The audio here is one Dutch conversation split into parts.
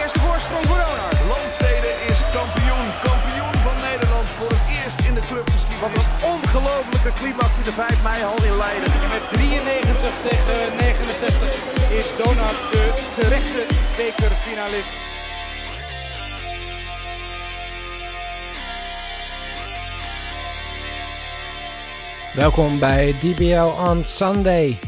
eerste voorsprong voor Donald. Landstede is kampioen. Kampioen van Nederland voor het eerst in de Wat clubgeschiedenis. een ongelofelijke climax in de 5 mei hal in Leiden. En met 93 tegen 69 is Donald de terechte bekerfinalist. Welkom bij DBL on Sunday.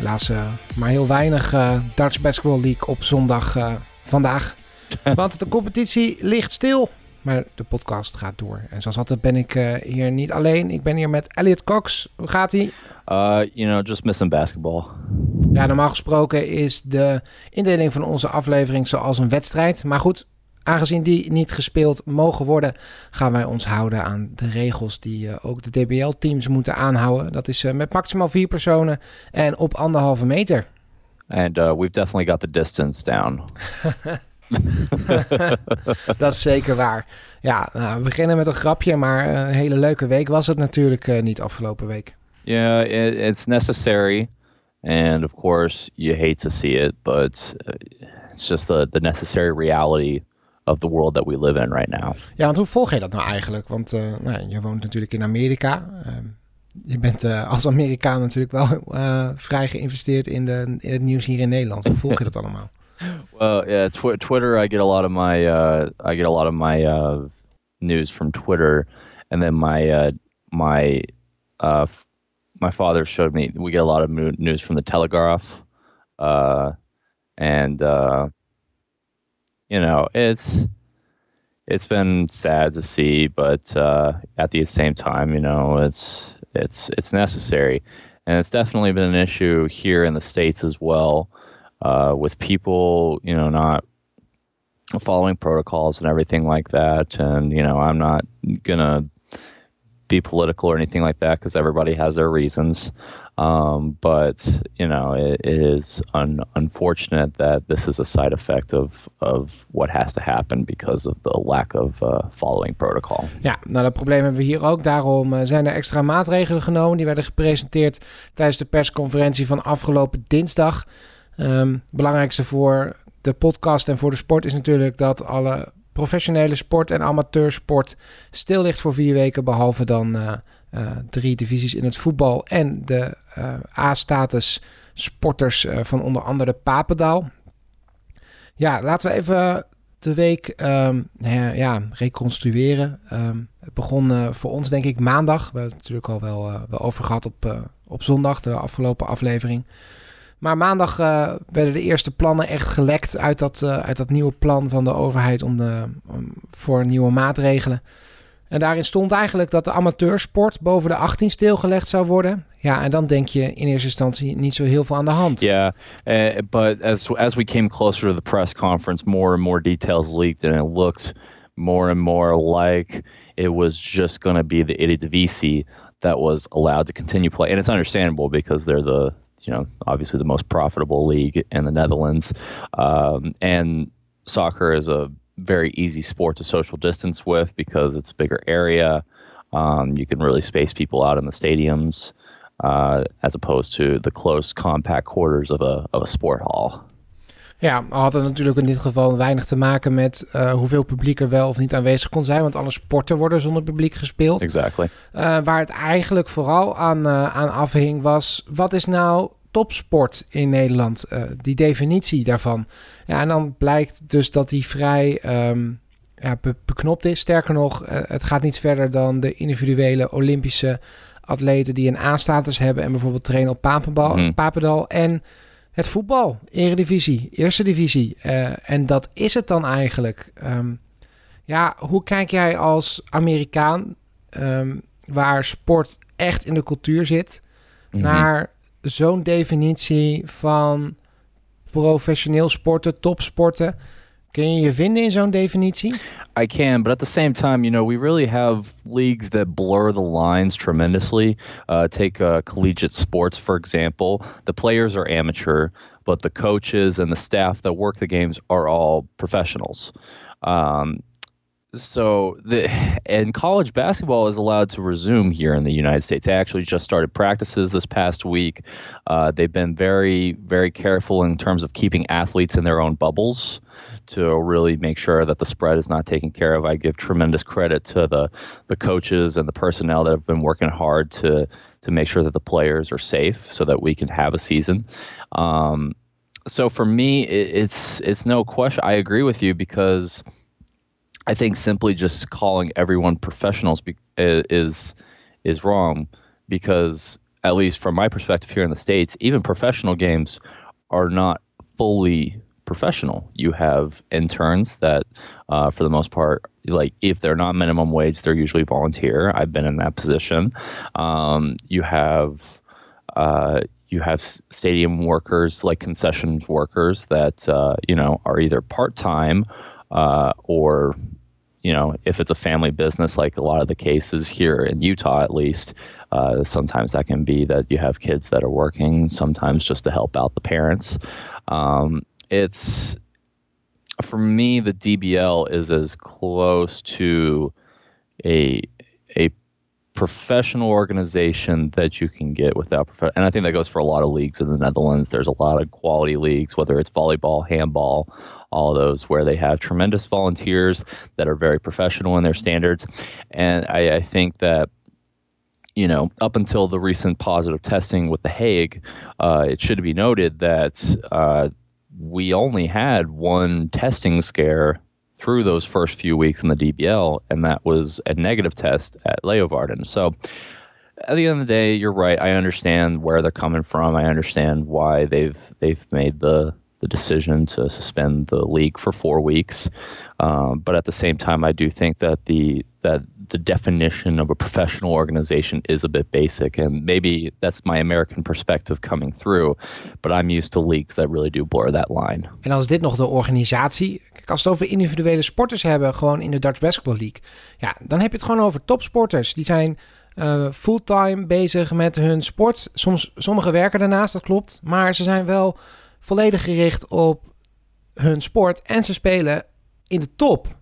Helaas eh, maar heel weinig eh, Dutch Basketball League op zondag eh, vandaag. Want de competitie ligt stil. Maar de podcast gaat door. En zoals altijd ben ik hier niet alleen. Ik ben hier met Elliot Cox. Hoe gaat hij? Uh, you know, just missing basketball. Ja, normaal gesproken is de indeling van onze aflevering zoals een wedstrijd. Maar goed, aangezien die niet gespeeld mogen worden, gaan wij ons houden aan de regels die eh, ook de DBL-teams moeten aanhouden. Dat is eh, met maximaal vier personen en op anderhalve meter. And uh, we've definitely got the distance down. Dat is zeker waar. Ja, nou, we beginnen met een grapje, maar een hele leuke week was het natuurlijk eh, niet afgelopen week. Yeah, it, it's necessary. And of course, you hate to see it, but uh, it's just the, the necessary reality of the world that we live in right now. Ja, want hoe volg je dat nou eigenlijk? Want eh, nou, je woont natuurlijk in Amerika. Ehm, je bent eh, als Amerikaan natuurlijk wel eh, vrij geïnvesteerd in, de, in het nieuws hier in Nederland. Hoe volg je dat allemaal? Well, yeah, tw- Twitter. I get a lot of my uh, I get a lot of my uh, news from Twitter, and then my uh, my uh, my father showed me we get a lot of news from the Telegraph, uh, and uh, you know it's it's been sad to see, but uh, at the same time, you know it's it's it's necessary, and it's definitely been an issue here in the states as well uh, with people, you know, not following protocols and everything like that. And, you know, I'm not to be political or anything like that because everybody has their reasons. Um, but, you know, it, is un- unfortunate that this is a side effect of, of what has to happen because of the lack of uh, following protocol. Ja, nou dat probleem hebben we hier ook. Daarom eh, zijn er extra maatregelen genomen. Die werden gepresenteerd tijdens de persconferentie van afgelopen dinsdag. Het belangrijkste voor de podcast en voor de sport is natuurlijk dat alle professionele sport en amateursport stil ligt voor vier weken. Behalve dan eh, eh, drie divisies in het voetbal en de eh, A-status sporters van onder andere Papendaal. Ja, laten we even de week ehm, ja, reconstrueren. Ehm, het begon voor ons denk ik maandag. We hebben het natuurlijk al wel, wel over gehad op, op zondag, de afgelopen aflevering. Maar maandag eh, werden de eerste plannen echt gelekt uit dat, eh, uit dat nieuwe plan van de overheid om de, om- voor nieuwe maatregelen. En daarin stond eigenlijk dat de amateursport boven de 18 stilgelegd zou worden. Ja, en dan denk je in eerste instantie niet zo heel veel aan de hand. Yeah, uh, but as as we came closer to the press conference, more and more details leaked, and it looked more and more like it was just going to be the Eredivisie that was allowed to continue play, and it's understandable because they're the you know obviously the most profitable league in the Netherlands, um, and soccer is a very easy sport to social distance with because it's a bigger area. Um, you can really space people out in the stadiums uh, as opposed to the close, compact quarters of a of a sport hall. Ja, had het natuurlijk in dit geval weinig te maken met eh, hoeveel publiek er wel of niet aanwezig kon zijn. Want alle sporten worden zonder publiek gespeeld. Exactly. Eh, waar het eigenlijk vooral aan, eh, aan afhing was... wat is nou topsport in Nederland? Die definitie daarvan. Ja, en dan blijkt dus dat die vrij ehm, ja, be- beknopt is. Sterker nog, het gaat niet verder dan de individuele Olympische atleten... die een A-status hebben en bijvoorbeeld trainen op Papendal, Mhm. Papendal. En het voetbal, eredivisie, eerste divisie. Eh, en dat is het dan eigenlijk. Ehm, ja, hoe kijk jij als Amerikaan, ehm, waar sport echt in de cultuur zit, Mhm. naar zo'n definitie van professioneel sporten, topsporten? Kun je je vinden in zo'n definitie? I can, but at the same time, you know, we really have leagues that blur the lines tremendously. Uh, take uh, collegiate sports, for example. The players are amateur, but the coaches and the staff that work the games are all professionals. Um, so the and college basketball is allowed to resume here in the United States. They actually just started practices this past week. Uh, they've been very very careful in terms of keeping athletes in their own bubbles to really make sure that the spread is not taken care of. I give tremendous credit to the the coaches and the personnel that have been working hard to to make sure that the players are safe so that we can have a season. Um, so for me, it, it's it's no question. I agree with you because I think simply just calling everyone professionals be, is is wrong because at least from my perspective here in the states, even professional games are not fully professional. You have interns that, uh, for the most part, like if they're not minimum wage, they're usually volunteer. I've been in that position. Um, you have uh, you have stadium workers like concessions workers that uh, you know are either part time uh, or you know if it's a family business like a lot of the cases here in Utah at least uh, sometimes that can be that you have kids that are working sometimes just to help out the parents um, it's for me the DBL is as close to a a professional organization that you can get without prof- and I think that goes for a lot of leagues in the Netherlands. There's a lot of quality leagues, whether it's volleyball, handball, all those where they have tremendous volunteers that are very professional in their standards. And I, I think that you know, up until the recent positive testing with The Hague, uh, it should be noted that uh, we only had one testing scare through those first few weeks in the DBL, and that was a negative test at Leovarden. So at the end of the day, you're right. I understand where they're coming from. I understand why they've they've made the the decision to suspend the league for four weeks. Um, but at the same time, I do think that the that the definition of a professional organization is a bit basic, and maybe that's my American perspective coming through. But I'm used to leagues that really do blur that line. En als dit nog de organisatie, kijk, als het over individuele sporters hebben, gewoon in de Dutch Basketball League, ja, dan heb je het gewoon over topsporters. Die zijn uh, fulltime bezig met hun sport. Soms, sommigen werken daarnaast, dat klopt, maar ze zijn wel volledig gericht op hun sport en ze spelen in de top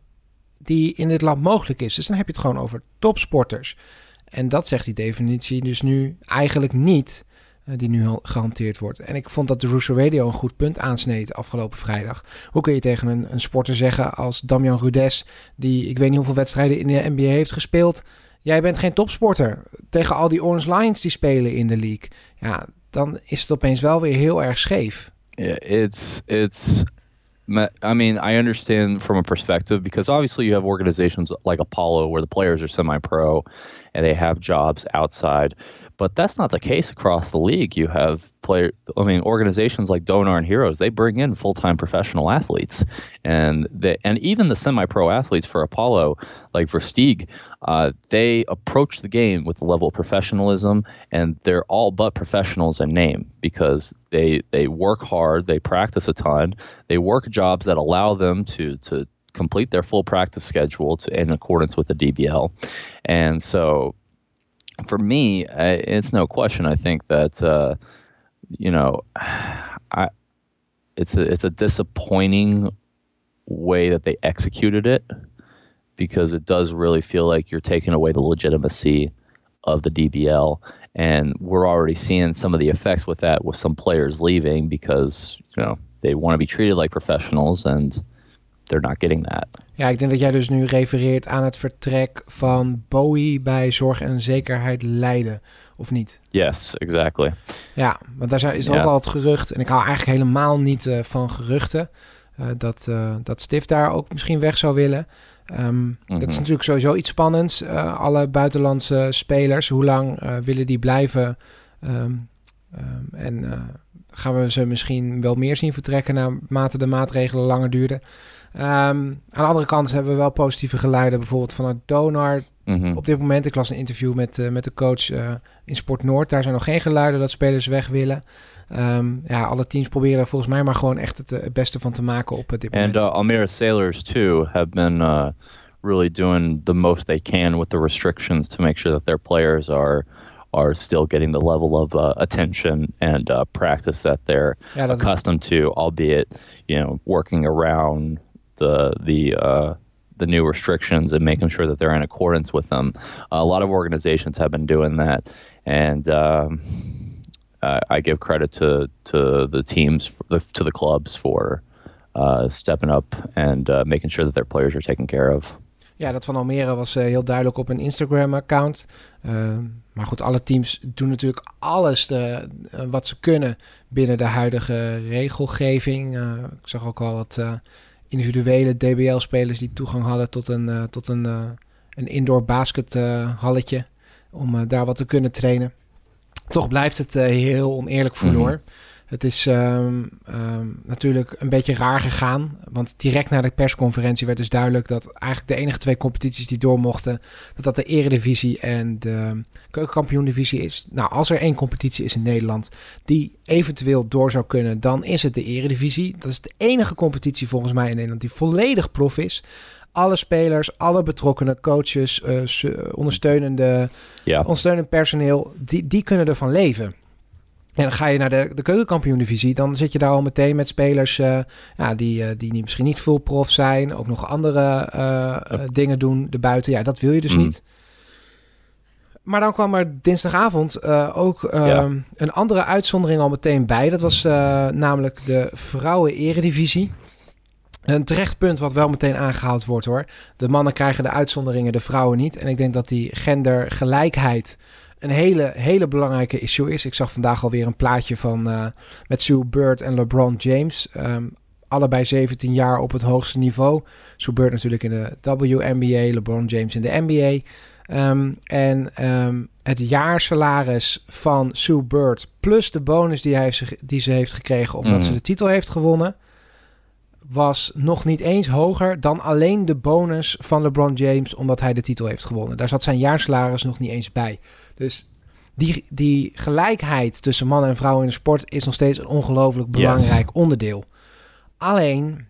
die in dit land mogelijk is. Dus dan heb je het gewoon over topsporters. En dat zegt die definitie dus nu eigenlijk niet, uh, die nu gehanteerd wordt. En ik vond dat de Russo Radio een goed punt aansneed afgelopen vrijdag. Hoe kun je tegen een, een sporter zeggen als Damian Rudes, die ik weet niet hoeveel wedstrijden in de NBA heeft gespeeld... Jij bent geen topsporter. Tegen al die Orange Lions die spelen in de league. Ja, dan is het opeens wel weer heel erg scheef. It's it's. I mean, I understand from a perspective because obviously you have organizations like Apollo where the players are semi-pro and they have jobs outside, but that's not the case across the league. You have player, I mean, organizations like Donar and Heroes they bring in full-time professional athletes, and they and even the semi-pro athletes for Apollo like Versteeg, uh, they approach the game with the level of professionalism, and they're all but professionals in name because they they work hard, they practice a ton, they work jobs that allow them to to complete their full practice schedule to, in accordance with the DBL, and so for me, it's no question. I think that uh, you know, I it's a it's a disappointing way that they executed it because it does really feel like you're taking away the legitimacy of the DBL. And we're already seeing some of the effects with that with some players leaving because, you know, they want to be treated like professionals and they're not getting that. Ja, ik denk dat jij dus nu refereert aan het vertrek van Bowie bij Zorg en Zekerheid Leiden, of niet? Yes, exactly. Ja, want daar is ook yeah. al het gerucht, en ik hou eigenlijk helemaal niet uh, van geruchten, uh, dat, uh, dat Stif daar ook misschien weg zou willen. Um, mm -hmm. Dat is natuurlijk sowieso iets spannends. Alle buitenlandse spelers, hoe lang willen die blijven? Um, um, en gaan we ze misschien wel meer zien vertrekken naarmate de maatregelen langer duurden? Aan de andere kant hebben we wel positieve geluiden, bijvoorbeeld vanuit Donar. Mm -hmm. Op dit moment, ik las een interview met, met de coach in Sport Noord. Daar zijn nog geen geluiden dat spelers weg willen. Um, ja, alle teams proberen volgens mij maar gewoon echt het, het beste van te maken op dit moment. And uh, Almere Sailors too have been uh, really doing the most they can with the restrictions to make sure that their players are are still getting the level of uh, attention and uh, practice that they're ja, accustomed to, albeit you know working around the the uh, the new restrictions and making sure that they're in accordance with them. a lot of organizations have been doing that, and um, uh, I give credit to to the teams, to the clubs for uh, stepping up and uh, making sure that their players are taken care of. Ja, dat van Almere was uh, heel duidelijk op een Instagram-account. Uh, maar goed, alle teams doen natuurlijk alles de, uh, wat ze kunnen binnen de huidige regelgeving. ik zag ook al wat individuele DBL-spelers die toegang hadden tot een, tot een, een indoor baskethalletje. om daar wat te kunnen trainen. Toch blijft het heel oneerlijk verloor. Mm het is um, um, natuurlijk een beetje raar gegaan. Want direct na de persconferentie werd dus duidelijk dat eigenlijk de enige twee competities die door mochten, dat dat de Eredivisie en de Keukenkampioen-divisie is. Nou, als er één competitie is in Nederland die eventueel door zou kunnen, dan is het de Eredivisie. Dat is de enige competitie volgens mij in Nederland die volledig prof is alle spelers, alle betrokkenen, coaches, uh, ondersteunende, ja. ondersteunend personeel, die, die kunnen ervan leven. En dan ga je naar de, de keukenkampioen-divisie. Dan zit je daar al meteen met spelers uh, ja, die, uh, die misschien niet full prof zijn. Ook nog andere uh, dingen doen erbuiten. Ja, dat wil je dus mm. niet. Maar dan kwam er dinsdagavond ook ja. een andere uitzondering al meteen bij. Dat was namelijk de vrouwen-eredivisie. Een terecht punt wat wel meteen aangehaald wordt hoor. De mannen krijgen de uitzonderingen, de vrouwen niet. En ik denk dat die gendergelijkheid een hele, hele belangrijke issue is. Ik zag vandaag alweer een plaatje van uh, met Sue Bird en LeBron James. Um, allebei 17 jaar op het hoogste niveau. Sue Bird natuurlijk in de WNBA, LeBron James in de NBA. Um, en um, het jaarsalaris van Sue Bird plus de bonus die, hij, die ze heeft gekregen omdat mm. ze de titel heeft gewonnen was nog niet eens hoger dan alleen de bonus van LeBron James omdat hij de titel heeft gewonnen. Daar zat zijn jaarsalaris nog niet eens bij. Dus die, die gelijkheid tussen man en vrouw in de sport is nog steeds een ongelooflijk belangrijk onderdeel. Alleen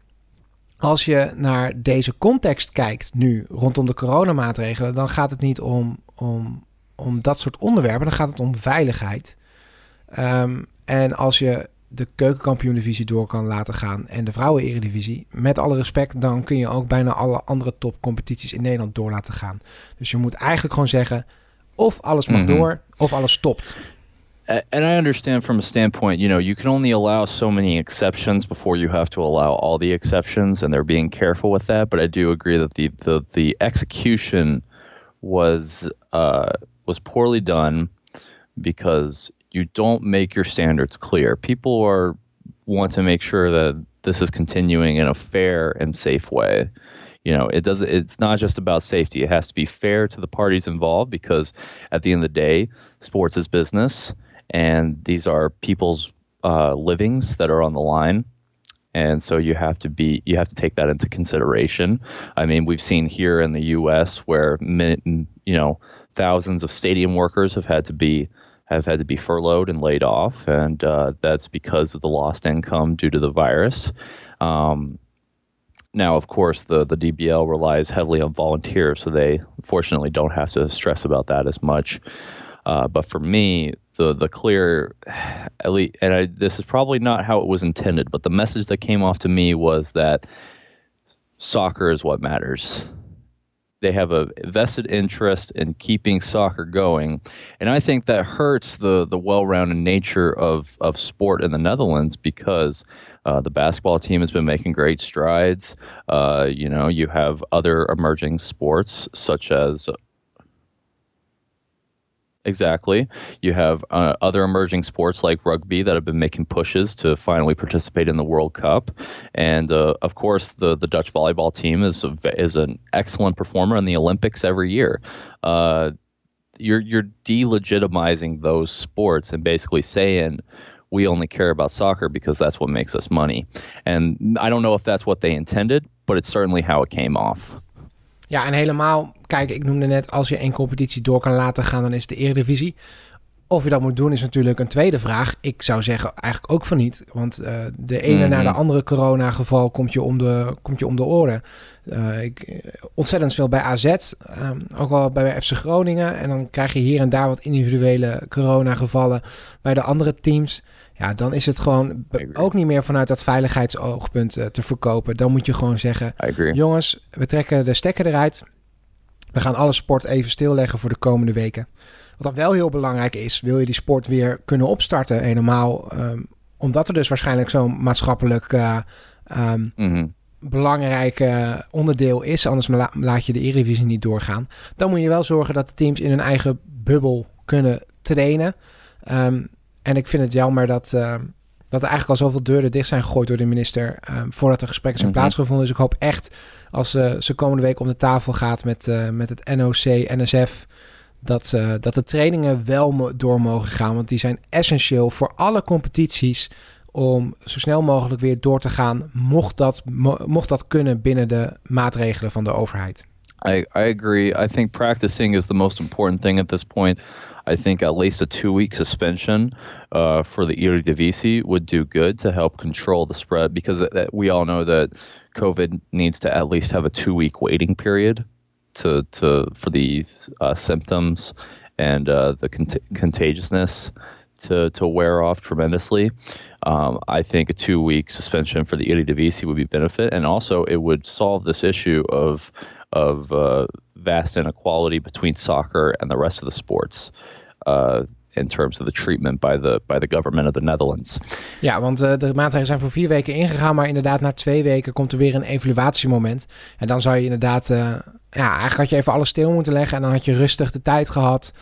als je naar deze context kijkt nu rondom de coronamaatregelen, dan gaat het niet om, om, om dat soort onderwerpen, dan gaat het om veiligheid. Um, en als je de keukenkampioen-divisie door kan laten gaan en de vrouwen-eredivisie, met alle respect, dan kun je ook bijna alle andere topcompetities in Nederland door laten gaan. Dus je moet eigenlijk gewoon zeggen, of alles mag mm-hmm. door, of alles stopt. And I understand from a standpoint, you know, you can only allow so many exceptions before you have to allow all the exceptions, and they're being careful with that. But I do agree that the the, the execution was uh, was poorly done because you don't make your standards clear. People are want to make sure that this is continuing in a fair and safe way. You know, it does it's not just about safety. It has to be fair to the parties involved because at the end of the day, sports is business and these are people's uh, livings that are on the line and so you have to be you have to take that into consideration i mean we've seen here in the us where you know thousands of stadium workers have had to be have had to be furloughed and laid off, and uh, that's because of the lost income due to the virus. Um, now, of course, the, the DBL relies heavily on volunteers, so they fortunately don't have to stress about that as much. Uh, but for me, the the clear, at least, and I, this is probably not how it was intended, but the message that came off to me was that soccer is what matters they have a vested interest in keeping soccer going, and I think that hurts the the well-rounded nature of of sport in the Netherlands because uh, the basketball team has been making great strides. Uh, you know, you have other emerging sports such as Exactly. You have uh, other emerging sports like rugby that have been making pushes to finally participate in the World Cup, and uh, of course, the the Dutch volleyball team is a, is an excellent performer in the Olympics every year. Uh, you're you're delegitimizing those sports and basically saying we only care about soccer because that's what makes us money. And I don't know if that's what they intended, but it's certainly how it came off. Ja, en helemaal, kijk, ik noemde net, als je één competitie door kan laten gaan, dan is het de Eredivisie. Of je dat moet doen is natuurlijk een tweede vraag. Ik zou zeggen eigenlijk ook van niet. Want uh, de ene mm na de andere coronageval komt je om de, komt je om de oren. Uh, ik, ontzettend veel bij AZ, um, ook al bij FC Groningen. En dan krijg je hier en daar wat individuele coronagevallen bij de andere teams. Ja, dan is het gewoon ook niet meer vanuit dat veiligheidsoogpunt uh, te verkopen. Dan moet je gewoon zeggen: jongens, we trekken de stekker eruit. We gaan alle sport even stilleggen voor de komende weken. Wat dan wel heel belangrijk is, wil je die sport weer kunnen opstarten, helemaal um, omdat er dus waarschijnlijk zo'n maatschappelijk uh, um, mm belangrijk onderdeel is, anders laat je de Eredivisie niet doorgaan. Dan moet je wel zorgen dat de teams in hun eigen bubbel kunnen trainen. Um, en ik vind het jammer dat, uh, dat er eigenlijk al zoveel deuren dicht zijn gegooid door de minister. Uh, voordat er gesprekken zijn mm plaatsgevonden. Dus ik hoop echt als uh, ze komende week om de tafel gaat met, met het NOC, NSF. Dat, dat de trainingen wel door mogen gaan. Want die zijn essentieel voor alle competities. Om zo snel mogelijk weer door te gaan. Mocht dat, mocht dat kunnen binnen de maatregelen van de overheid. I, I agree. I think practicing is the most important thing at this point. I think at least a two week suspension uh, for the Eredivisie would do good to help control the spread because we all know that COVID needs to at least have a two week waiting period to, to for the uh, symptoms and uh, the cont- contagiousness to, to wear off tremendously. Um, I think a two week suspension for the Eredivisie would be benefit, and also it would solve this issue of of uh, vast inequality between soccer and the rest of the sports. Uh, in terms of the treatment by the, by the government of the Netherlands. Ja, want uh, de maatregelen zijn voor vier weken ingegaan, maar inderdaad na twee weken komt er weer een evaluatiemoment. En dan zou je inderdaad, uh, ja, eigenlijk had je even alles stil moeten leggen en dan had je rustig de tijd gehad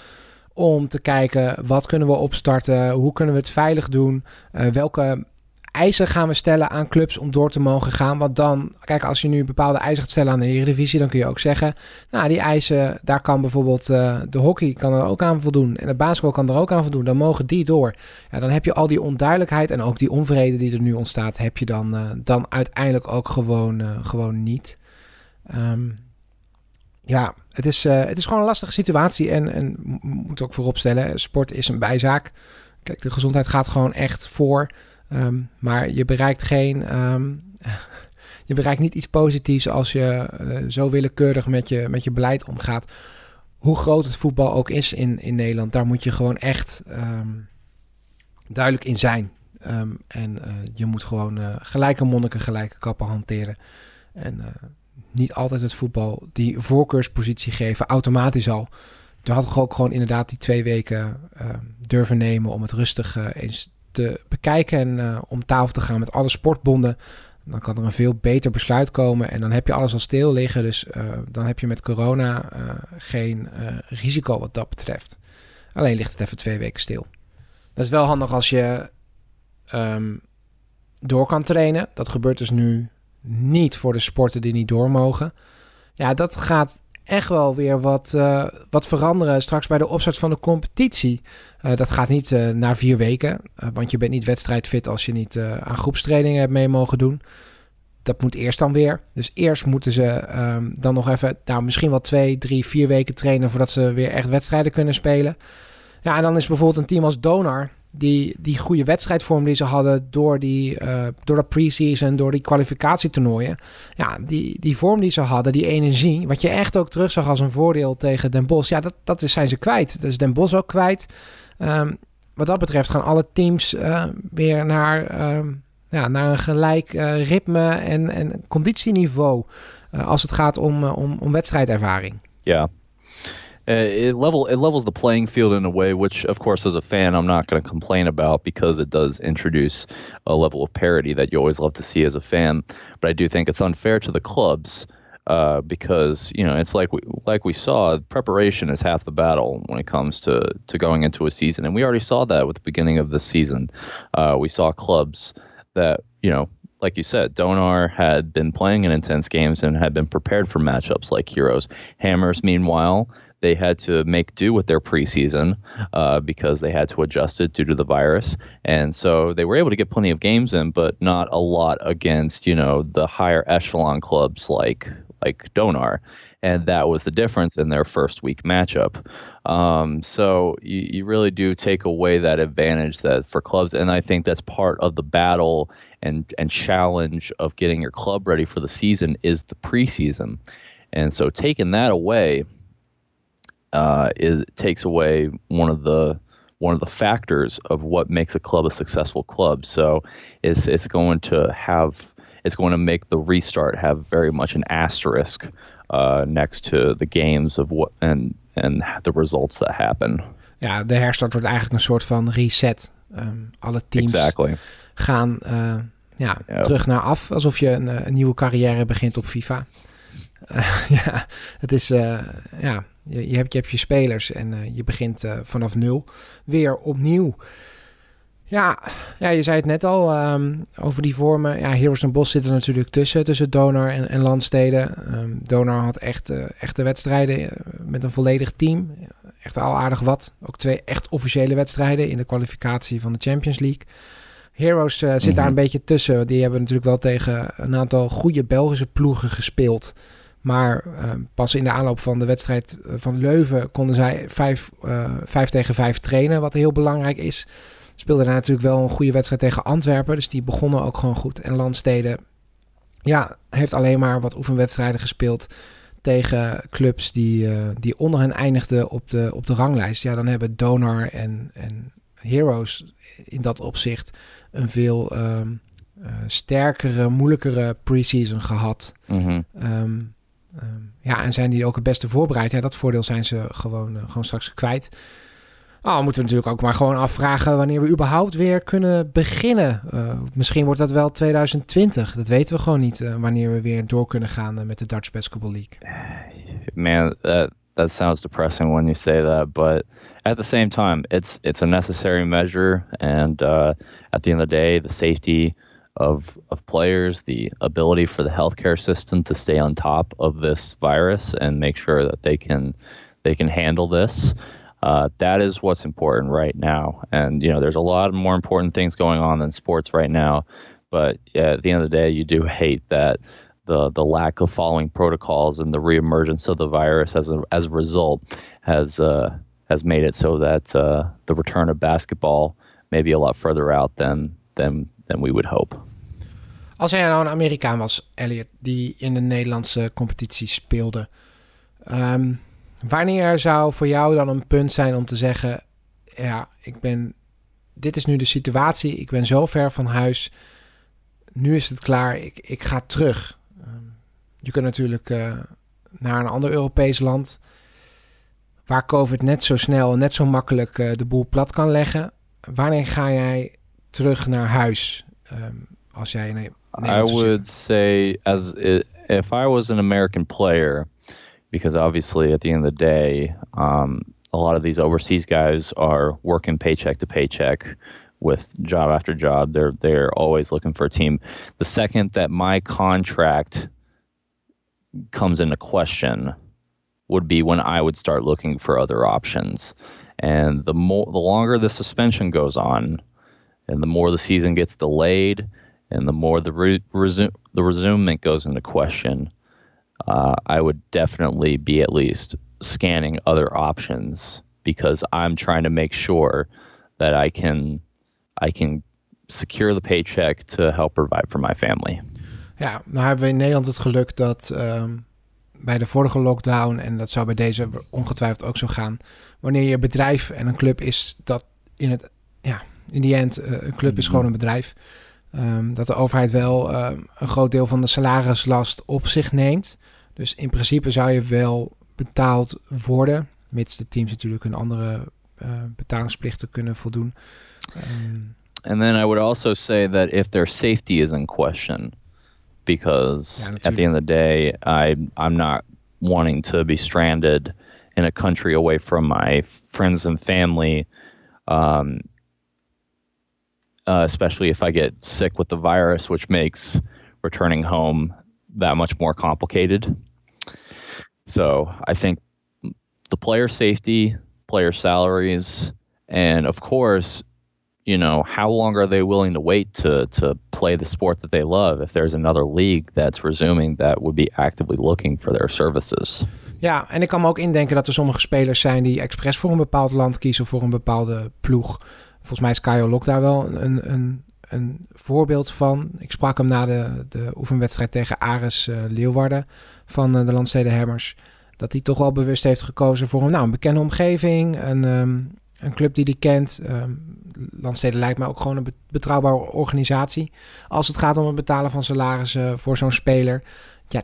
om te kijken wat kunnen we opstarten, hoe kunnen we het veilig doen, uh, welke eisen gaan we stellen aan clubs om door te mogen gaan? Want dan, kijk, als je nu bepaalde eisen gaat stellen aan de Eredivisie, dan kun je ook zeggen, nou, die eisen, daar kan bijvoorbeeld uh, de hockey kan er ook aan voldoen en de basketbal kan er ook aan voldoen. Dan mogen die door. Ja, dan heb je al die onduidelijkheid en ook die onvrede die er nu ontstaat, heb je dan, uh, dan uiteindelijk ook gewoon, uh, gewoon niet. Um, ja, het is, het is gewoon een lastige situatie en, en moet ook vooropstellen, sport is een bijzaak. Kijk, de gezondheid gaat gewoon echt voor. Um, maar je bereikt geen. Um, je bereikt niet iets positiefs als je uh, zo willekeurig met je, met je beleid omgaat. Hoe groot het voetbal ook is in, in Nederland, daar moet je gewoon echt um, duidelijk in zijn. en uh, je moet gewoon uh, gelijke monniken, gelijke kappen hanteren. En niet altijd het voetbal die voorkeurspositie geven, automatisch al. Je had ook gewoon inderdaad die twee weken durven nemen om het rustig eens te bekijken en uh, om tafel te gaan met alle sportbonden. Dan kan er een veel beter besluit komen en dan heb je alles al stil liggen. Dus uh, dan heb je met corona uh, geen risico wat dat betreft. Alleen ligt het even twee weken stil. Dat is wel handig als je um, door kan trainen. Dat gebeurt dus nu niet voor de sporten die niet door mogen. Ja, dat gaat echt wel weer wat, wat veranderen straks bij de opstart van de competitie. Uh, dat gaat niet uh, na vier weken, want je bent niet wedstrijdfit als je niet aan groepstrainingen hebt mee mogen doen. Dat moet eerst dan weer. Dus eerst moeten ze um, dan nog even, nou misschien wel twee, drie, vier weken trainen voordat ze weer echt wedstrijden kunnen spelen. Ja, en dan is bijvoorbeeld een team als Donar die, die goede wedstrijdvorm die ze hadden door, die, door dat pre-season, door die kwalificatietoernooien. Ja, die, die vorm die ze hadden, die energie, wat je echt ook terug zag als een voordeel tegen Den Bosch. Ja, dat, dat zijn ze kwijt. Dat is Den Bosch ook kwijt. Um, wat dat betreft gaan alle teams uh, weer naar, um, ja, naar een gelijk uh, ritme en, en conditieniveau. als het gaat om, om, om wedstrijdervaring. Ja, uh, it level it levels the playing field in a way which of course as a fan I'm not going to complain about because it does introduce a level of parity that you always love to see as a fan but I do think it's unfair to the clubs uh, because you know it's like we like we saw preparation is half the battle when it comes to to going into a season. And we already saw that with the beginning of the season. Uh, we saw clubs that you know like you said, Donar had been playing in intense games and had been prepared for matchups like Heroes. Hammers, meanwhile, they had to make do with their preseason uh, because they had to adjust it due to the virus, and so they were able to get plenty of games in, but not a lot against you know the higher echelon clubs like like Donar, and that was the difference in their first week matchup. Um, so you, you really do take away that advantage that for clubs, and I think that's part of the battle and and challenge of getting your club ready for the season is the preseason, and so taking that away uh, is takes away one of the one of the factors of what makes a club a successful club. So it's it's going to have it's going to make the restart have very much an asterisk uh, next to the games of what and and the results that happen. Ja, de herstart wordt eigenlijk een soort van reset. Um, alle teams exactly. gaan uh, ja, yep. terug naar af, alsof je een, een nieuwe carrière begint op FIFA. Uh, ja, het is, uh, ja, je, je, hebt, je hebt je spelers en je begint vanaf nul weer opnieuw. Ja, ja, je zei het net al um, over die vormen. Ja, Heroes en Bos zitten natuurlijk tussen, tussen Donor en, en Landsteden. Um, Donor had echt echte wedstrijden met een volledig team. Echt al aardig wat. Ook twee echt officiële wedstrijden in de kwalificatie van de Champions League. Heroes uh, zit daar een beetje tussen. Die hebben natuurlijk wel tegen een aantal goede Belgische ploegen gespeeld. Maar uh, pas in de aanloop van de wedstrijd van Leuven konden zij 5 uh, tegen 5 trainen, wat heel belangrijk is. Speelden daar natuurlijk wel een goede wedstrijd tegen Antwerpen, dus die begonnen ook gewoon goed. En Landsteden, ja, heeft alleen maar wat oefenwedstrijden gespeeld tegen clubs die, uh, die onder hen eindigden op de, op de ranglijst. Ja, dan hebben Donor en, en Heroes in dat opzicht een veel um, uh, sterkere, moeilijkere preseason gehad. Mm-hmm. Um, um, ja, en zijn die ook het beste voorbereid? Ja, dat voordeel zijn ze gewoon, uh, gewoon straks kwijt. Oh, moeten we natuurlijk ook maar gewoon afvragen wanneer we überhaupt weer kunnen beginnen. Uh, misschien wordt dat wel 2020. Dat weten we gewoon niet uh, wanneer we weer door kunnen gaan uh, met de Dutch Basketball League. Man, that, that sounds depressing when you say that, but at the same time, it's it's a necessary measure, and uh, at the end of the day, the safety of of players, the ability for the healthcare system to stay on top of this virus and make sure that they can they can handle this. Uh, that is what's important right now. And you know, there's a lot of more important things going on than sports right now. But yeah, at the end of the day, you do hate that the the lack of following protocols and the reemergence of the virus as a as a result has uh, has made it so that uh, the return of basketball may be a lot further out than than than we would hope. Als jij nou een Amerikaan was, Elliot, die in de Nederlandse competitie speelde, um, wanneer zou voor jou dan een punt zijn om te zeggen: ja, ik ben, dit is nu de situatie, ik ben zo ver van huis, nu is het klaar, ik, ik ga terug. Um, je kunt natuurlijk uh, naar een ander Europees land waar COVID net zo snel en net zo makkelijk uh, de boel plat kan leggen. Wanneer ga jij terug naar huis? Um, als jij in I would say as it, if I was an American player, because obviously at the end of the day, um, a lot of these overseas guys are working paycheck to paycheck with job after job. They're they're always looking for a team. The second that my contract comes into question would be when I would start looking for other options. And the more the longer the suspension goes on, and the more the season gets delayed, and the more the re- resume the resumement goes into question, uh, I would definitely be at least scanning other options because I'm trying to make sure that I can I can secure the paycheck to help provide for my family. Ja, nou hebben we in Nederland het geluk dat um, bij de vorige lockdown en dat zou bij deze ongetwijfeld ook zo gaan. Wanneer je bedrijf en een club is dat in het ja in die end uh, een club is gewoon een bedrijf. Um, dat de overheid wel um, een groot deel van de salarislast op zich neemt. Dus in principe zou je wel betaald worden, mits de teams natuurlijk hun andere uh, betalingsplichten kunnen voldoen. Um, And then I would also say that if their safety is in question, because at the end of the day, I I'm not wanting to be stranded in a country away from my friends and family. Um, uh, especially if I get sick with the virus, which makes returning home that much more complicated. So I think the player safety, player salaries, and of course, you know, how long are they willing to wait to to play the sport that they love if there's another league that's resuming that would be actively looking for their services. Ja, en ik kan me ook indenken dat er sommige spelers zijn die expres voor een bepaald land kiezen, voor een bepaalde ploeg. Volgens mij is Kyle Lok daar wel een, een, een voorbeeld van. Ik sprak hem na de, de oefenwedstrijd tegen Ares uh, Leeuwarden van uh, de Landsteden Hammers. Dat hij toch wel bewust heeft gekozen voor een, nou, een bekende omgeving. Een, um, een club die die kent. Um, lijkt mij ook gewoon een betrouwbare organisatie. Als het gaat om het betalen van salarissen voor zo'n speler. Ja,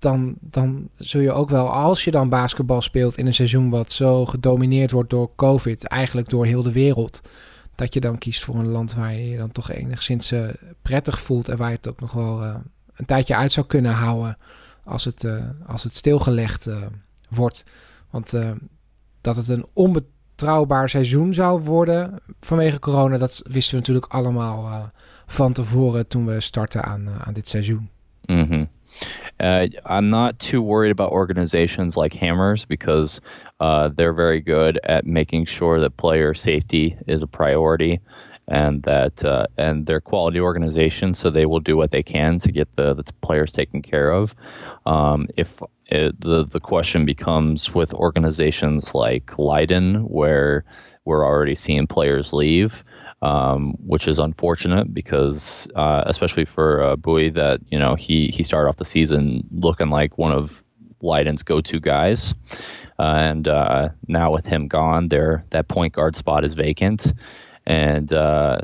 dan, dan zul je ook wel, als je dan basketbal speelt in een seizoen wat zo gedomineerd wordt door COVID, eigenlijk door heel de wereld, dat je dan kiest voor een land waar je je dan toch enigszins uh, prettig voelt en waar je het ook nog wel uh, een tijdje uit zou kunnen houden als het, uh, als het stilgelegd wordt. Want dat het een onbetrouwbaar seizoen zou worden vanwege corona, dat wisten we natuurlijk allemaal van tevoren toen we starten aan, aan dit seizoen. Mm. Uh, I'm not too worried about organizations like Hammers because uh, they're very good at making sure that player safety is a priority and that uh, and they're quality organizations, so they will do what they can to get the, the players taken care of. Um, if it, the the question becomes with organizations like Leiden, where we're already seeing players leave, um, which is unfortunate because, uh, especially for uh, Bowie, that you know he he started off the season looking like one of Leiden's go-to guys, uh, and uh, now with him gone, there that point guard spot is vacant, and uh,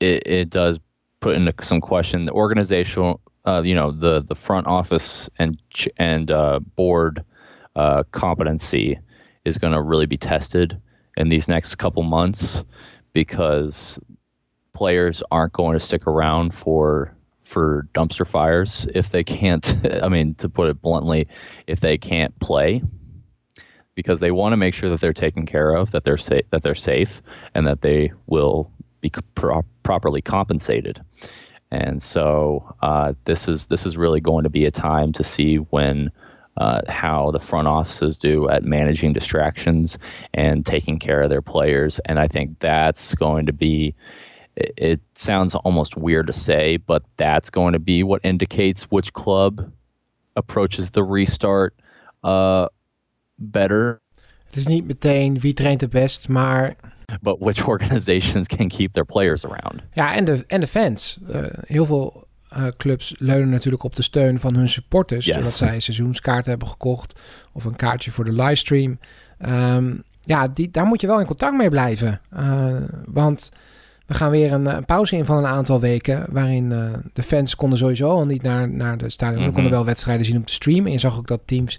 it it does put into some question the organizational, uh, you know, the the front office and and board competency is going to really be tested in these next couple months because players aren't going to stick around for for dumpster fires if they can't I mean to put it bluntly if they can't play. Because they want to make sure that they're taken care of that they're safe that they're safe and that they will be pro- properly compensated. And so uh, this is this is really going to be a time to see when uh, how the front offices do at managing distractions and taking care of their players. And I think that's going to be. It, sounds almost weird to say, but that's going to be what indicates which club approaches the restart uh, better. Het is niet meteen wie traint het best, maar. But which organizations can keep their players around. Ja, en de, en de fans. Uh, heel veel uh, clubs leunen natuurlijk op de steun van hun supporters. Yes. Doordat zij seizoenskaarten hebben gekocht of een kaartje voor de livestream. Um, ja, die, daar moet je wel in contact mee blijven. Uh, want we gaan weer een, een, pauze in van een aantal weken. Waarin uh, de fans konden sowieso al niet naar, naar de stadion. Mm -hmm. We konden wel wedstrijden zien op de stream. En je zag ook dat teams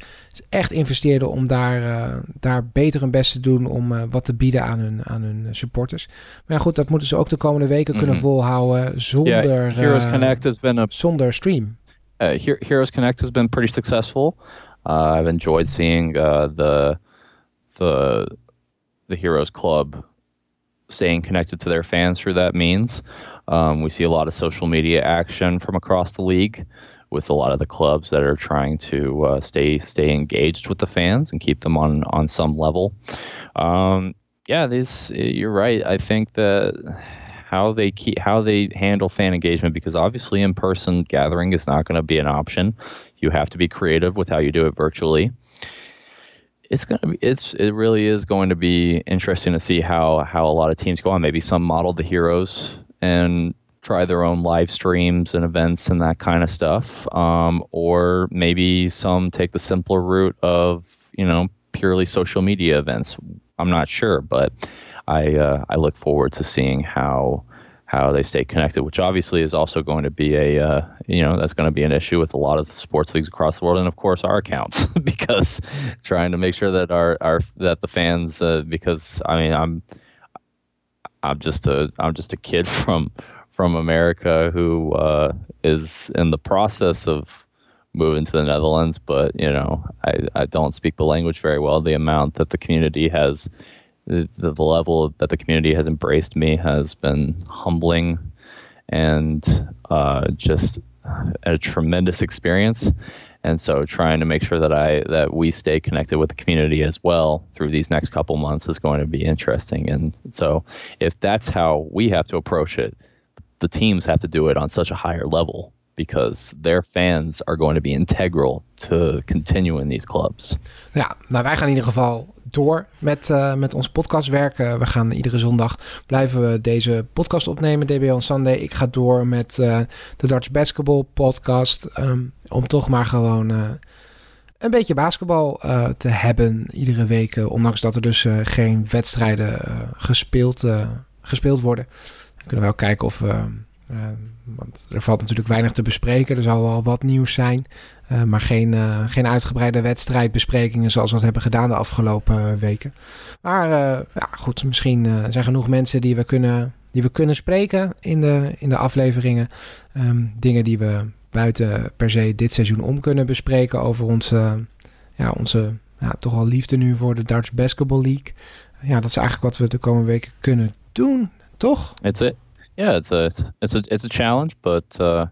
echt investeerden om daar, uh, daar beter hun best te doen. Om uh, wat te bieden aan hun, aan hun supporters. Maar ja, goed, dat moeten ze ook de komende weken mm -hmm. kunnen volhouden. Zonder, yeah, Heroes Connect has been a, zonder stream. Heroes Connect has been pretty successful. I've enjoyed seeing the, the, the Heroes Club staying connected to their fans through that means. Um, we see a lot of social media action from across the league with a lot of the clubs that are trying to uh, stay stay engaged with the fans and keep them on on some level. Um, yeah, this you're right. I think that how they keep how they handle fan engagement because obviously in person gathering is not going to be an option. You have to be creative with how you do it virtually it's gonna be it's it really is going to be interesting to see how how a lot of teams go on. Maybe some model the heroes and try their own live streams and events and that kind of stuff, um, or maybe some take the simpler route of you know purely social media events. I'm not sure, but I uh, I look forward to seeing how how they stay connected, which obviously is also going to be a uh, you know that's going to be an issue with a lot of sports leagues across the world, and of course our accounts because trying to make sure that our our that the fans uh, because I mean I'm I'm just a I'm just a kid from from America who uh, is in the process of moving to the Netherlands, but you know I I don't speak the language very well. The amount that the community has the, the level that the community has embraced me has been humbling and uh, just a tremendous experience. And so, trying to make sure that I that we stay connected with the community as well through these next couple months is going to be interesting. And so, if that's how we have to approach it, the teams have to do it on such a higher level because their fans are going to be integral to continuing these clubs. Ja, nou wij gaan in ieder geval door met, uh, met ons podcastwerk. we gaan iedere zondag blijven we deze podcast opnemen, DB on Sunday. Ik ga door met uh, de Dutch Basketball podcast. Um, om toch maar gewoon een beetje basketbal te hebben iedere week. Ondanks dat er dus geen wedstrijden gespeeld, gespeeld worden. Dan kunnen we ook kijken of we. Want er valt natuurlijk weinig te bespreken. Er zal wel wat nieuws zijn. maar geen, geen uitgebreide wedstrijdbesprekingen zoals we dat hebben gedaan de afgelopen weken. Maar ja, goed, misschien zijn genoeg mensen die we kunnen, die we kunnen spreken in de, in de afleveringen. Um, dingen die we buiten per se dit seizoen om kunnen bespreken over onze, ja, onze ja, toch al liefde nu voor de Dutch Basketball League. Ja, dat is eigenlijk wat we de komende weken kunnen doen, toch? A, yeah, it's a, it's a, it's a challenge, but uh,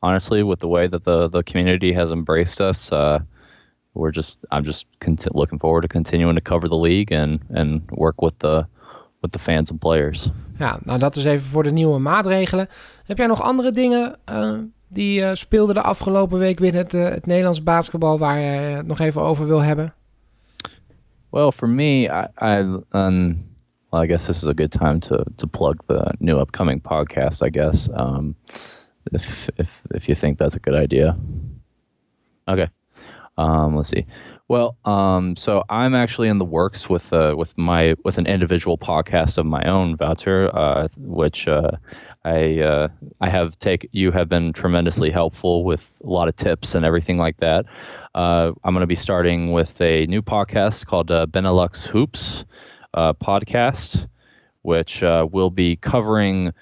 honestly, with the way that the, the community has embraced us, uh, we're just, I'm just looking forward to continuing to cover the league and, and work with the, with the fans and players. Ja, nou dat is even voor de nieuwe maatregelen. Heb jij nog andere dingen uh, die uh, speelde de afgelopen week binnen het, uh, het Nederlands basketbal waar je het nog even over wil hebben? Well, for me, I, I um, well, I guess this is a good time to to plug the new upcoming podcast. I guess um, if if if you think that's a good idea. Okay, um, let's see. Well, um, so I'm actually in the works with uh, with my with an individual podcast of my own, Voucher, uh, which uh, I uh, I have take you have been tremendously helpful with a lot of tips and everything like that. Uh, I'm going to be starting with a new podcast called uh, Benelux Hoops podcast, which will be covering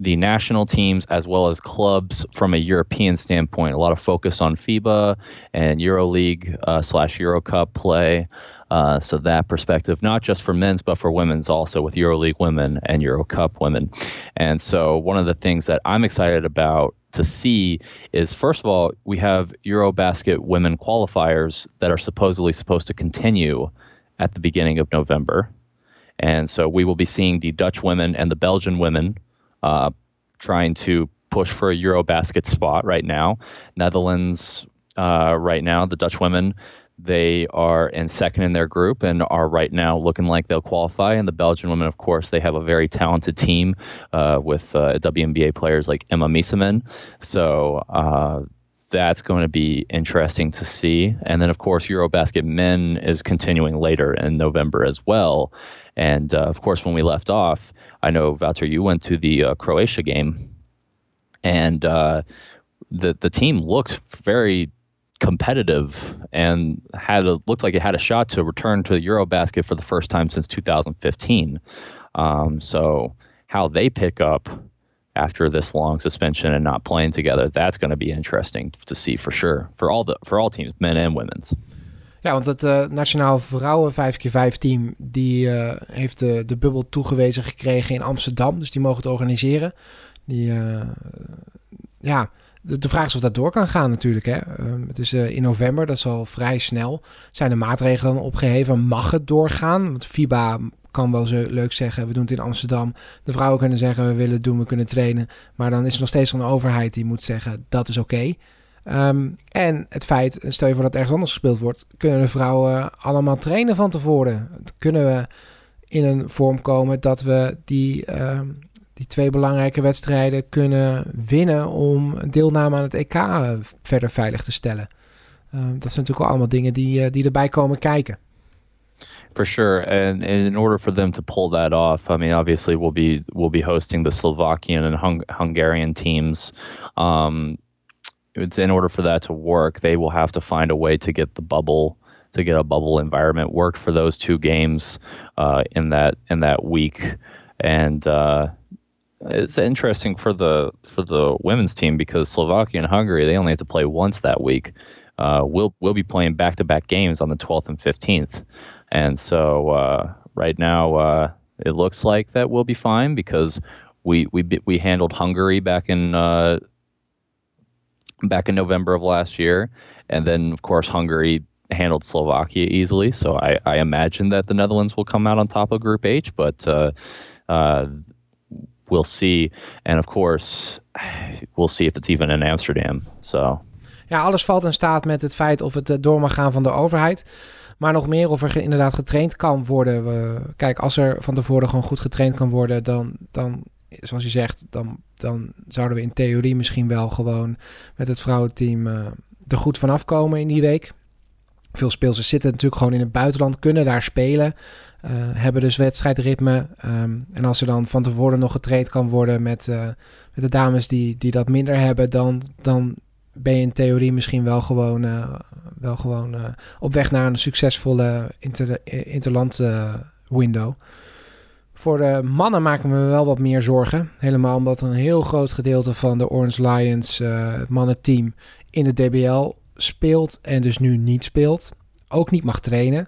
the national teams as well as clubs from a European standpoint. A lot of focus on FIBA and EuroLeague uh, slash EuroCup play. Uh, so that perspective, not just for men's, but for women's also with EuroLeague women and EuroCup women. And so one of the things that I'm excited about to see is first of all, we have Eurobasket women qualifiers that are supposedly supposed to continue at the beginning of November. And so we will be seeing the Dutch women and the Belgian women uh, trying to push for a Eurobasket spot right now. Netherlands, uh, right now, the Dutch women, they are in second in their group and are right now looking like they'll qualify. And the Belgian women, of course, they have a very talented team uh, with uh, WNBA players like Emma Mieseman. So uh, that's going to be interesting to see. And then, of course, Eurobasket men is continuing later in November as well. And uh, of course, when we left off, I know Wouter, you went to the uh, Croatia game, and uh, the the team looked very competitive and had a, looked like it had a shot to return to the EuroBasket for the first time since 2015. Um, so how they pick up after this long suspension and not playing together, that's going to be interesting to see for sure for all the for all teams, men and women's. Ja, want het uh, Nationaal Vrouwen 5x5 team die uh, heeft de, bubbel toegewezen gekregen in Amsterdam. Dus die mogen het organiseren. Die, uh, ja, de, vraag is of dat door kan gaan natuurlijk. Hè. Ehm, het is in november, dat is al vrij snel. Zijn de maatregelen opgeheven? Mag het doorgaan? Want FIBA kan wel zo leuk zeggen, we doen het in Amsterdam. De vrouwen kunnen zeggen, we willen het doen, we kunnen trainen. Maar dan is er nog steeds een overheid die moet zeggen, dat is oké. Um, en het feit, stel je voor dat ergens anders gespeeld wordt, kunnen de vrouwen allemaal trainen van tevoren. Kunnen we in een vorm komen dat we die, um, die twee belangrijke wedstrijden kunnen winnen om deelname aan het EK verder veilig te stellen. Um, dat zijn natuurlijk allemaal dingen die, uh, die erbij komen kijken. For sure, and, and in order for them to pull that off, I mean, obviously we'll be we'll be hosting the Slovakian and Hung Hungarian teams. Um, in order for that to work, they will have to find a way to get the bubble to get a bubble environment work for those two games uh, in that in that week, and uh, it's interesting for the for the women's team because Slovakia and Hungary they only have to play once that week. Uh, we'll we'll be playing back to back games on the 12th and 15th, and so uh, right now uh, it looks like that we'll be fine because we we we handled Hungary back in uh, back in November of last year. And then, of course, Hungary handled Slovakia easily. So I, I imagine that the Netherlands will come out on top of Group H, but uh, uh, we'll see. And of course, we'll see if it's even in Amsterdam. So. Ja, alles valt in staat met het feit of het door mag gaan van de overheid. Maar nog meer of er inderdaad getraind kan worden. Kijk, als er van tevoren gewoon goed getraind kan worden, dan, dan zoals je zegt, dan, dan zouden we in theorie misschien wel gewoon met het vrouwenteam uh, er goed vanaf komen in die week. Veel speelsters zitten natuurlijk gewoon in het buitenland, kunnen daar spelen. Uh, hebben dus wedstrijdritme. Um, en als er dan van tevoren nog getraind kan worden met, uh, met de dames die, die dat minder hebben, dan, dan ben je in theorie misschien wel gewoon, uh, wel gewoon op weg naar een succesvolle inter, interland window. Voor de mannen maken we wel wat meer zorgen. Helemaal omdat een heel groot gedeelte van de Orange Lions, het mannenteam, in de DBL speelt en dus nu niet speelt. Ook niet mag trainen.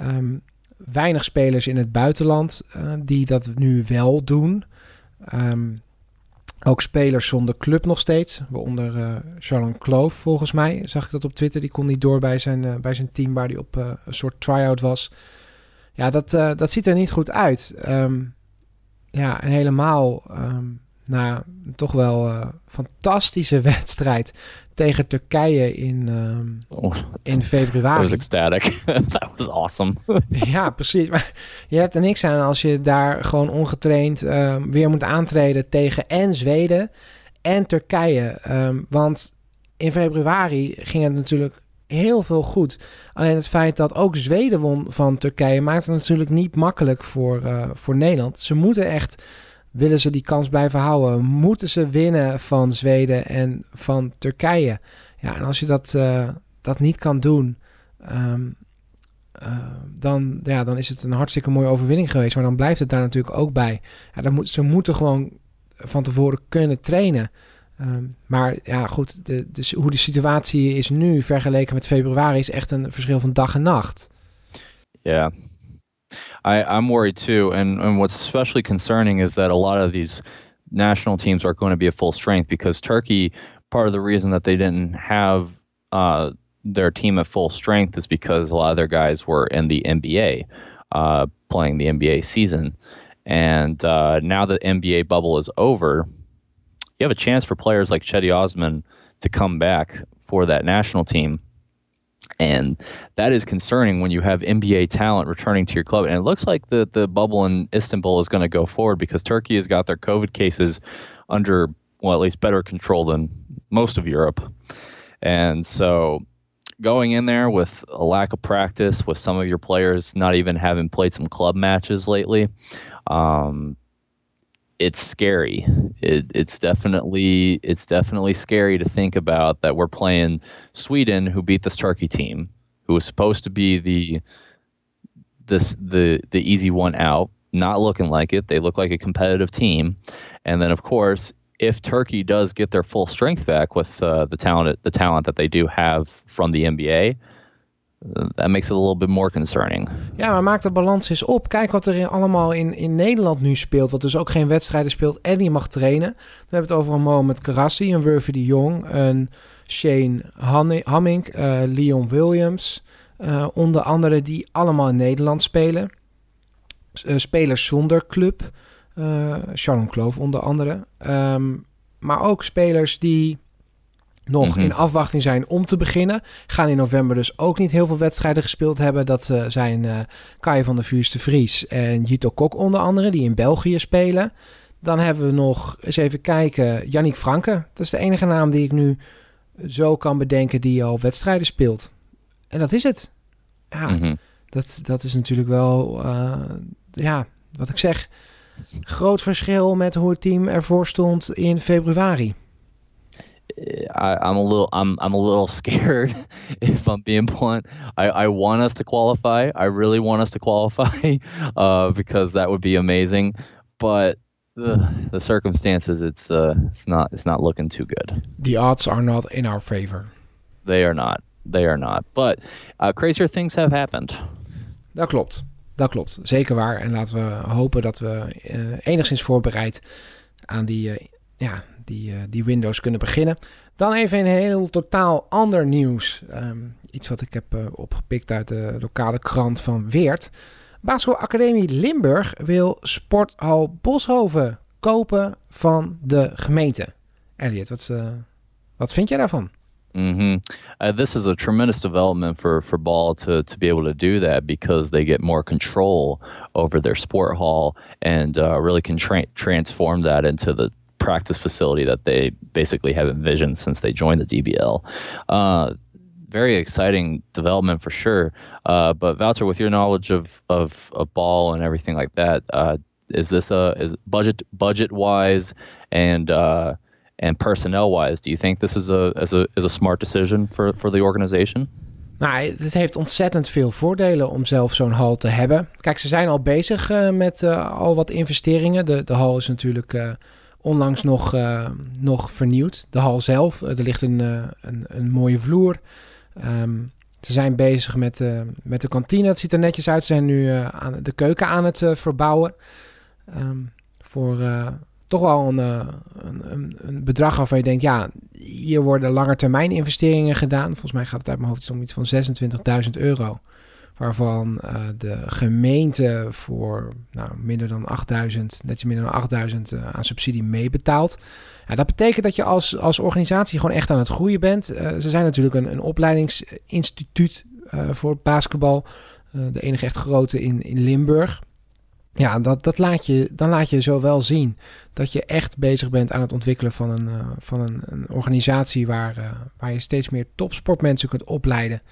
Um, weinig spelers in het buitenland die dat nu wel doen. Um, ook spelers zonder club nog steeds. Waaronder uh, Charles Kloof volgens mij. Zag ik dat op Twitter. Die kon niet door bij zijn, uh, bij zijn team waar hij op een soort try-out was. Ja, dat, dat ziet er niet goed uit. Um, ja, en helemaal um, na toch wel fantastische wedstrijd tegen Turkije in, um, oh, in februari. I was ecstatic. That was awesome. ja, precies. Maar je hebt er niks aan als je daar gewoon ongetraind um, weer moet aantreden tegen en Zweden en Turkije. Um, want in februari ging het natuurlijk heel veel goed. Alleen het feit dat ook Zweden won van Turkije maakt het natuurlijk niet makkelijk voor, uh, voor Nederland. Ze moeten echt willen ze die kans blijven houden? Moeten ze winnen van Zweden en van Turkije? Ja, en als je dat, uh, dat niet kan doen, um, uh, dan, ja, dan is het een hartstikke mooie overwinning geweest. Maar dan blijft het daar natuurlijk ook bij. Ja, dan ze moeten gewoon van tevoren kunnen trainen. Um, maar ja, goed, de, de, hoe de situatie is nu vergeleken met februari is echt een verschil van dag en nacht. Ja, I, I'm worried too. And, and what's especially concerning is that a lot of these national teams are going to be at full strength because Turkey, part of the reason that they didn't have uh, their team at full strength is because a lot of their guys were in the NBA, uh, playing the NBA season. And uh, now the NBA bubble is over, you have a chance for players like Chetty Osman to come back for that national team and that is concerning when you have NBA talent returning to your club. And it looks like the, the bubble in Istanbul is going to go forward because Turkey has got their COVID cases under, well, at least better control than most of Europe. And so going in there with a lack of practice, with some of your players not even having played some club matches lately, um, it's scary. It, it's definitely it's definitely scary to think about that we're playing Sweden, who beat this Turkey team, who was supposed to be the this the the easy one out. Not looking like it. They look like a competitive team, and then of course, if Turkey does get their full strength back with uh, the talent the talent that they do have from the NBA, that makes it a little bit more concerning. Ja, maar maak de balans eens op. Kijk wat er in, allemaal in, in Nederland nu speelt. Wat dus ook geen wedstrijden speelt en die mag trainen. Dan hebben het over een Mohamed Karassi, een Wurfie de Jong, een Shane Hamming, uh, Leon Williams. Uh, onder andere die allemaal in Nederland spelen. Uh, spelers zonder club. Sharon Kloof onder andere. Um, maar ook spelers die nog mm -hmm. in afwachting zijn om te beginnen. Gaan in november dus ook niet heel veel wedstrijden gespeeld hebben. Dat uh, zijn uh, Kai van der Vuurste Vries en Jito Kok onder andere, die in België spelen. Dan hebben we nog, eens even kijken, Yannick Franke. Dat is de enige naam die ik nu zo kan bedenken die al wedstrijden speelt. En dat is het. Ja, mm -hmm. dat, dat is natuurlijk wel, uh, ja, wat ik zeg, groot verschil met hoe het team ervoor stond in februari. I, am a little I'm I'm a little scared if I'm being blunt. I, I want us to qualify. I really want us to qualify uh, because that would be amazing. But the, the circumstances, it's uh, it's not it's not looking too good. The odds are not in our favor. They are not. They are not. But uh, crazier things have happened. Dat klopt. Dat klopt. Zeker waar. En laten we hopen dat we uh, enigszins voorbereid aan die, uh, ja, die, uh, die Windows kunnen beginnen. Dan even een heel totaal ander nieuws. Um, iets wat ik heb uh, opgepikt uit de lokale krant van Weert. Academie Limburg wil Sporthal Boshoven kopen van de gemeente. Elliot, wat, uh, wat vind jij daarvan? Mm-hmm. Uh, this is a tremendous development for, for ball to, to be able to do that because they get more control over their sport hall and uh, really can tra- transform that into the practice facility that they basically have envisioned since they joined the DBL. Uh, very exciting development for sure. Uh, but Wouter, with your knowledge of of a ball and everything like that, uh, is this a is budget budget wise and uh, and personnel wise? Do you think this is a is a is a smart decision for for the organization? Nou, het heeft ontzettend veel voordelen om zelf zo'n hal te hebben. Kijk, ze zijn al bezig uh, met uh, al wat investeringen. De, de hal is natuurlijk uh, onlangs nog, nog vernieuwd. De hal zelf, er ligt een, een, een, mooie vloer. Um, ze zijn bezig met, met de kantine. Het ziet er netjes uit. Ze zijn nu aan de keuken aan het verbouwen. Um, voor toch wel een, een, een, bedrag waarvan je denkt, ja, hier worden langetermijn investeringen gedaan. Volgens mij gaat het uit mijn hoofd om iets van 26.000 euro. Waarvan uh, de gemeente voor nou, minder dan 8000, net minder dan 8000 uh, aan subsidie meebetaalt. Ja, dat betekent dat je als, als organisatie gewoon echt aan het groeien bent. Uh, ze zijn natuurlijk een, een opleidingsinstituut voor basketbal. de enige echt grote in, in Limburg. Ja, dat, dat laat je, dan laat je zo wel zien dat je echt bezig bent aan het ontwikkelen van een, van een, een organisatie waar, waar je steeds meer topsportmensen kunt opleiden.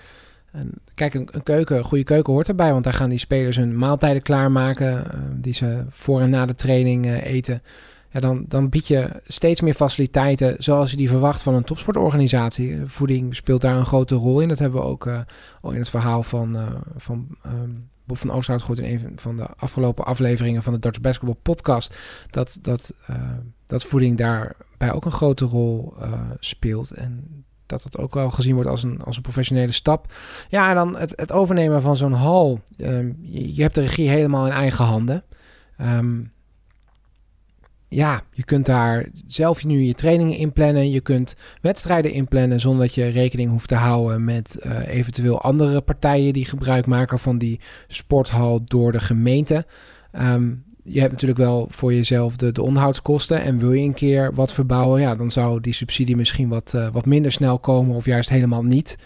En kijk, een, keuken, een goede keuken hoort erbij, want daar gaan die spelers hun maaltijden klaarmaken uh, die ze voor en na de training eten. Ja, dan, dan bied je steeds meer faciliteiten zoals je die verwacht van een topsportorganisatie. Voeding speelt daar een grote rol in. Dat hebben we ook al in het verhaal van, van um, Bob van Oosterhout gehoord in een van de afgelopen afleveringen van de Dutch Basketball podcast. Dat, dat, uh, dat voeding daarbij ook een grote rol uh, speelt. En dat het ook wel gezien wordt als een, als een professionele stap. Ja, en dan het, het overnemen van zo'n hal. Um, je, hebt de regie helemaal in eigen handen. Um, ja, je kunt daar zelf nu je trainingen inplannen. Je kunt wedstrijden inplannen zonder dat je rekening hoeft te houden met uh, eventueel andere partijen die gebruik maken van die sporthal door de gemeente. Um, je hebt natuurlijk wel voor jezelf de, de onderhoudskosten. En wil je een keer wat verbouwen, ja, dan zou die subsidie misschien wat, uh, wat minder snel komen of juist helemaal niet.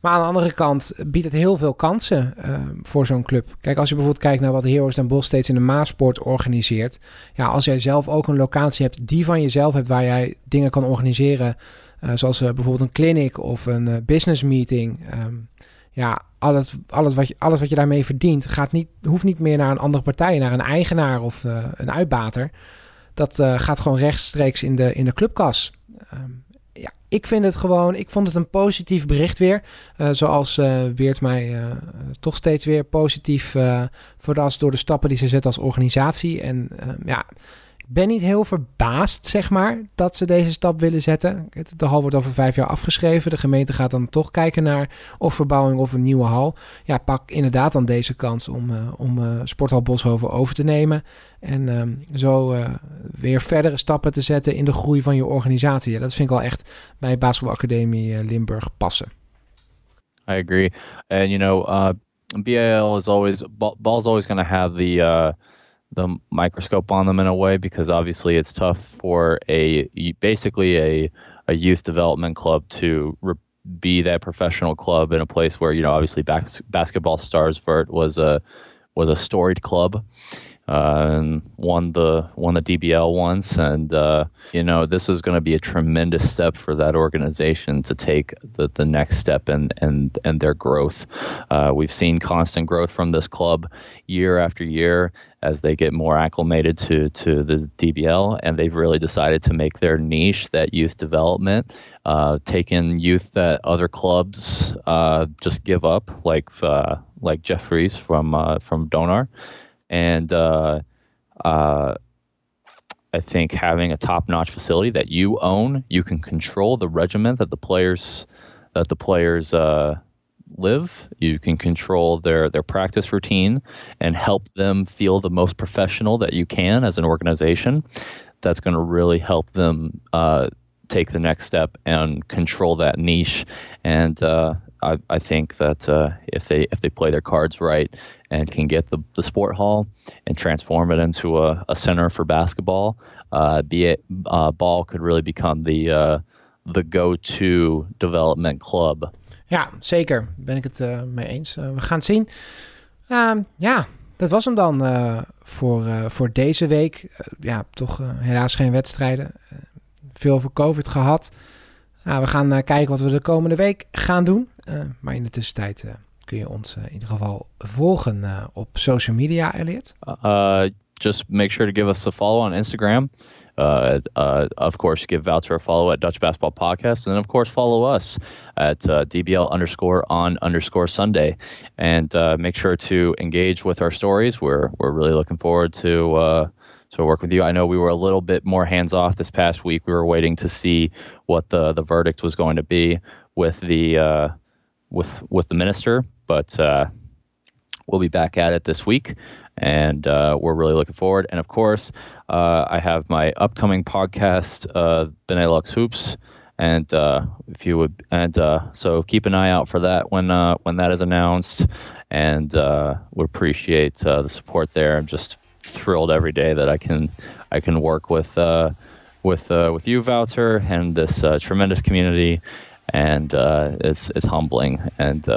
Maar aan de andere kant biedt het heel veel kansen uh, voor zo'n club. Kijk, als je bijvoorbeeld kijkt naar wat Heroes Den Bosch steeds in de Maasport organiseert. Ja, als jij zelf ook een locatie hebt die van jezelf hebt waar jij dingen kan organiseren. Uh, zoals bijvoorbeeld een clinic of een business meeting. Um, ja, alles, alles, wat je, alles wat je daarmee verdient gaat niet, hoeft niet meer naar een andere partij, naar een eigenaar of een uitbater. Dat gaat gewoon rechtstreeks in de, in de clubkas. Um, ja, ik vind het gewoon, ik vond het een positief bericht weer. Uh, zoals Weert mij toch steeds weer positief verrast door de stappen die ze zet als organisatie. En ja, ik ben niet heel verbaasd, zeg maar, dat ze deze stap willen zetten. De hal wordt over vijf jaar afgeschreven. De gemeente gaat dan toch kijken naar of verbouwing of een nieuwe hal. Ja, pak inderdaad dan deze kans om, uh, om uh, Sporthal Boshoven over te nemen. En um, zo uh, weer verdere stappen te zetten in de groei van je organisatie. Dat vind ik wel echt bij Basketbalacademie Limburg passen. I agree. And you know, uh, BAL is always, ball's always going to have the... the microscope on them in a way because obviously it's tough for a basically a a youth development club to re- be that professional club in a place where you know obviously bas- basketball stars vert was a was a storied club uh, and won the won the DBL once, and uh, you know this is going to be a tremendous step for that organization to take the, the next step and and and their growth. Uh, we've seen constant growth from this club year after year as they get more acclimated to to the DBL, and they've really decided to make their niche that youth development, uh, taking youth that other clubs uh, just give up, like uh, like Jeffries from from Donar and uh, uh, I think having a top-notch facility that you own, you can control the regiment that the players that the players uh, live. You can control their their practice routine and help them feel the most professional that you can as an organization. That's going to really help them uh, take the next step and control that niche. And uh, I, I think that uh, if they if they play their cards right and can get the, the sport hall and transform it into a, a center for basketball, uh, be it uh, ball could really become the uh, the go-to development club. Ja, zeker. Ben ik het uh, mee eens. We gaan het zien. Uh, ja, dat was hem dan voor, voor deze week. Ja, toch helaas geen wedstrijden. Veel over COVID gehad. Nou, we gaan kijken wat we de komende week gaan doen. maar in de tussentijd kun je ons in ieder geval volgen op social media, Elliot. just make sure to give us a follow on Instagram. Uh, uh, of course, give Voucher a follow at Dutch Basketball Podcast, and then of course follow us at uh, DBL underscore on underscore Sunday, and uh, make sure to engage with our stories. We're we're really looking forward to uh, to work with you. I know we were a little bit more hands off this past week. We were waiting to see what the the verdict was going to be with the uh, with with the minister, but we'll be back at it this week and uh, we're really looking forward. And of course, uh, I have my upcoming podcast, uh, Benelux Hoops, and uh, if you would, and uh, so keep an eye out for that when uh, when that is announced, and uh, would appreciate the support there. Just thrilled every day that I can I can work with with with you, Voucher, and this tremendous community. And it's it's humbling, and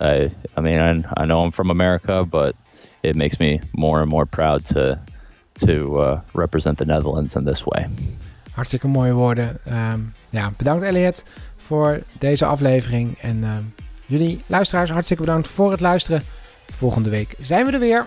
I I mean I, I know I'm from America, but it makes me more and more proud to, to uh, represent the Netherlands in this way. Hartstikke mooie woorden. Um, ja, bedankt Elliot voor deze aflevering. En um, jullie luisteraars, hartstikke bedankt voor het luisteren. Volgende week zijn we er weer.